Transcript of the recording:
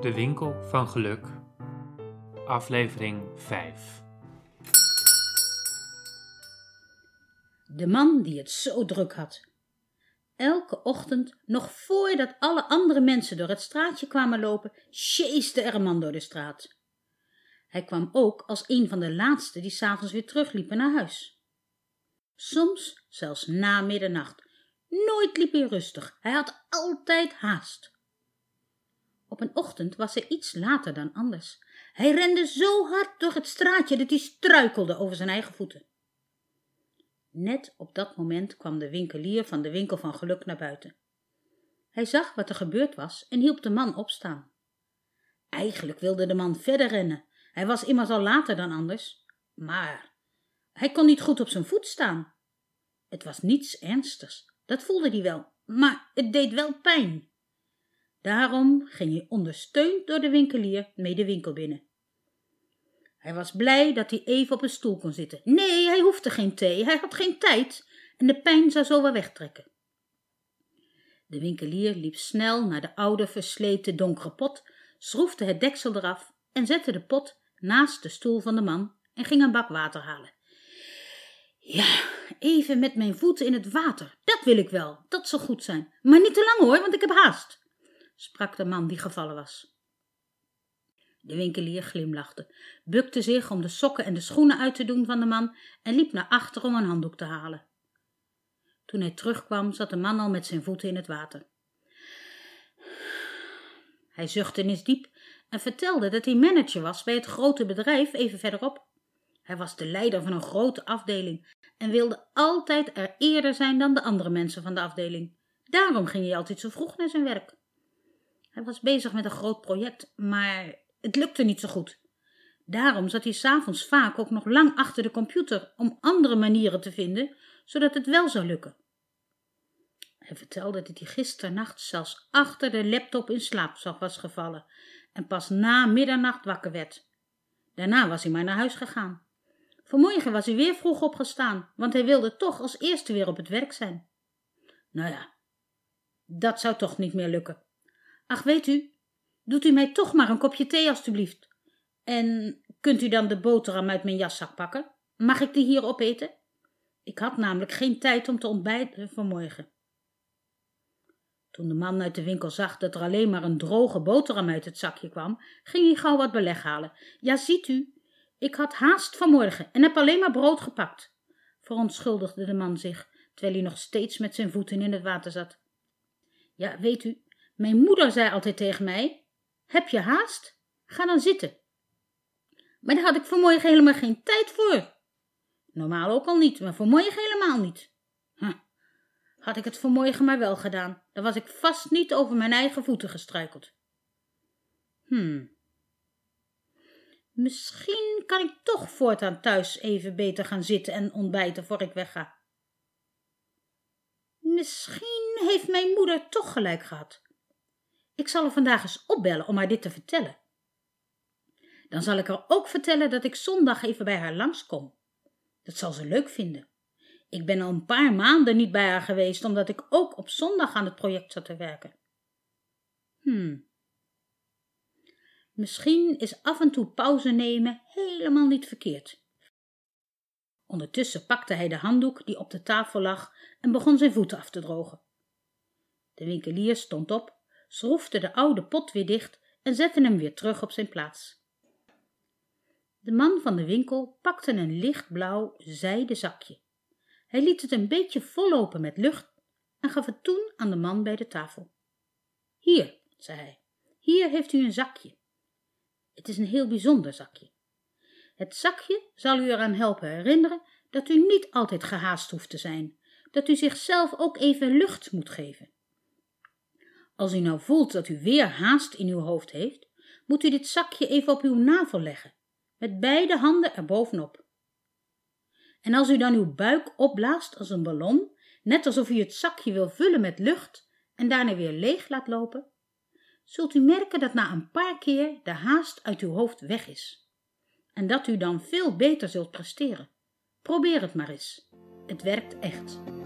De Winkel van Geluk, aflevering 5. De man die het zo druk had. Elke ochtend, nog voordat alle andere mensen door het straatje kwamen lopen, sjeesde er een man door de straat. Hij kwam ook als een van de laatste die s'avonds weer terugliepen naar huis. Soms zelfs na middernacht. Nooit liep hij rustig, hij had altijd haast. Op een ochtend was hij iets later dan anders. Hij rende zo hard door het straatje dat hij struikelde over zijn eigen voeten. Net op dat moment kwam de winkelier van de winkel van geluk naar buiten. Hij zag wat er gebeurd was en hielp de man opstaan. Eigenlijk wilde de man verder rennen. Hij was immers al later dan anders. Maar hij kon niet goed op zijn voet staan. Het was niets ernstigs, dat voelde hij wel, maar het deed wel pijn. Daarom ging hij ondersteund door de winkelier mee de winkel binnen. Hij was blij dat hij even op een stoel kon zitten. Nee, hij hoefde geen thee, hij had geen tijd en de pijn zou zo wel wegtrekken. De winkelier liep snel naar de oude, versleten, donkere pot, schroefde het deksel eraf en zette de pot naast de stoel van de man en ging een bak water halen. Ja, even met mijn voeten in het water, dat wil ik wel, dat zal goed zijn. Maar niet te lang hoor, want ik heb haast sprak de man die gevallen was. De winkelier glimlachte, bukte zich om de sokken en de schoenen uit te doen van de man en liep naar achter om een handdoek te halen. Toen hij terugkwam, zat de man al met zijn voeten in het water. Hij zuchtte eens diep en vertelde dat hij manager was bij het grote bedrijf even verderop. Hij was de leider van een grote afdeling en wilde altijd er eerder zijn dan de andere mensen van de afdeling. Daarom ging hij altijd zo vroeg naar zijn werk. Hij was bezig met een groot project, maar het lukte niet zo goed. Daarom zat hij s'avonds vaak ook nog lang achter de computer om andere manieren te vinden, zodat het wel zou lukken. Hij vertelde dat hij gisternacht zelfs achter de laptop in slaap was gevallen en pas na middernacht wakker werd. Daarna was hij maar naar huis gegaan. Vanmorgen was hij weer vroeg opgestaan, want hij wilde toch als eerste weer op het werk zijn. Nou ja, dat zou toch niet meer lukken. Ach, weet u, doet u mij toch maar een kopje thee alstublieft. En kunt u dan de boterham uit mijn jaszak pakken? Mag ik die hier opeten? Ik had namelijk geen tijd om te ontbijten vanmorgen. Toen de man uit de winkel zag dat er alleen maar een droge boterham uit het zakje kwam, ging hij gauw wat beleg halen. Ja, ziet u, ik had haast vanmorgen en heb alleen maar brood gepakt, verontschuldigde de man zich, terwijl hij nog steeds met zijn voeten in het water zat. Ja, weet u, mijn moeder zei altijd tegen mij: Heb je haast? Ga dan zitten. Maar daar had ik vanmorgen helemaal geen tijd voor. Normaal ook al niet, maar vanmorgen helemaal niet. Huh. Had ik het vanmorgen maar wel gedaan, dan was ik vast niet over mijn eigen voeten gestruikeld. Hmm. Misschien kan ik toch voortaan thuis even beter gaan zitten en ontbijten voor ik wegga. Misschien heeft mijn moeder toch gelijk gehad. Ik zal er vandaag eens opbellen om haar dit te vertellen. Dan zal ik haar ook vertellen dat ik zondag even bij haar langskom. Dat zal ze leuk vinden. Ik ben al een paar maanden niet bij haar geweest, omdat ik ook op zondag aan het project zat te werken. Hmm. Misschien is af en toe pauze nemen helemaal niet verkeerd. Ondertussen pakte hij de handdoek die op de tafel lag en begon zijn voeten af te drogen. De winkelier stond op schroefde de oude pot weer dicht en zette hem weer terug op zijn plaats. De man van de winkel pakte een lichtblauw zijden zakje. Hij liet het een beetje vollopen met lucht en gaf het toen aan de man bij de tafel. Hier, zei hij, hier heeft u een zakje. Het is een heel bijzonder zakje. Het zakje zal u eraan helpen herinneren dat u niet altijd gehaast hoeft te zijn, dat u zichzelf ook even lucht moet geven. Als u nou voelt dat u weer haast in uw hoofd heeft, moet u dit zakje even op uw navel leggen, met beide handen erbovenop. En als u dan uw buik opblaast als een ballon, net alsof u het zakje wil vullen met lucht en daarna weer leeg laat lopen, zult u merken dat na een paar keer de haast uit uw hoofd weg is. En dat u dan veel beter zult presteren. Probeer het maar eens. Het werkt echt.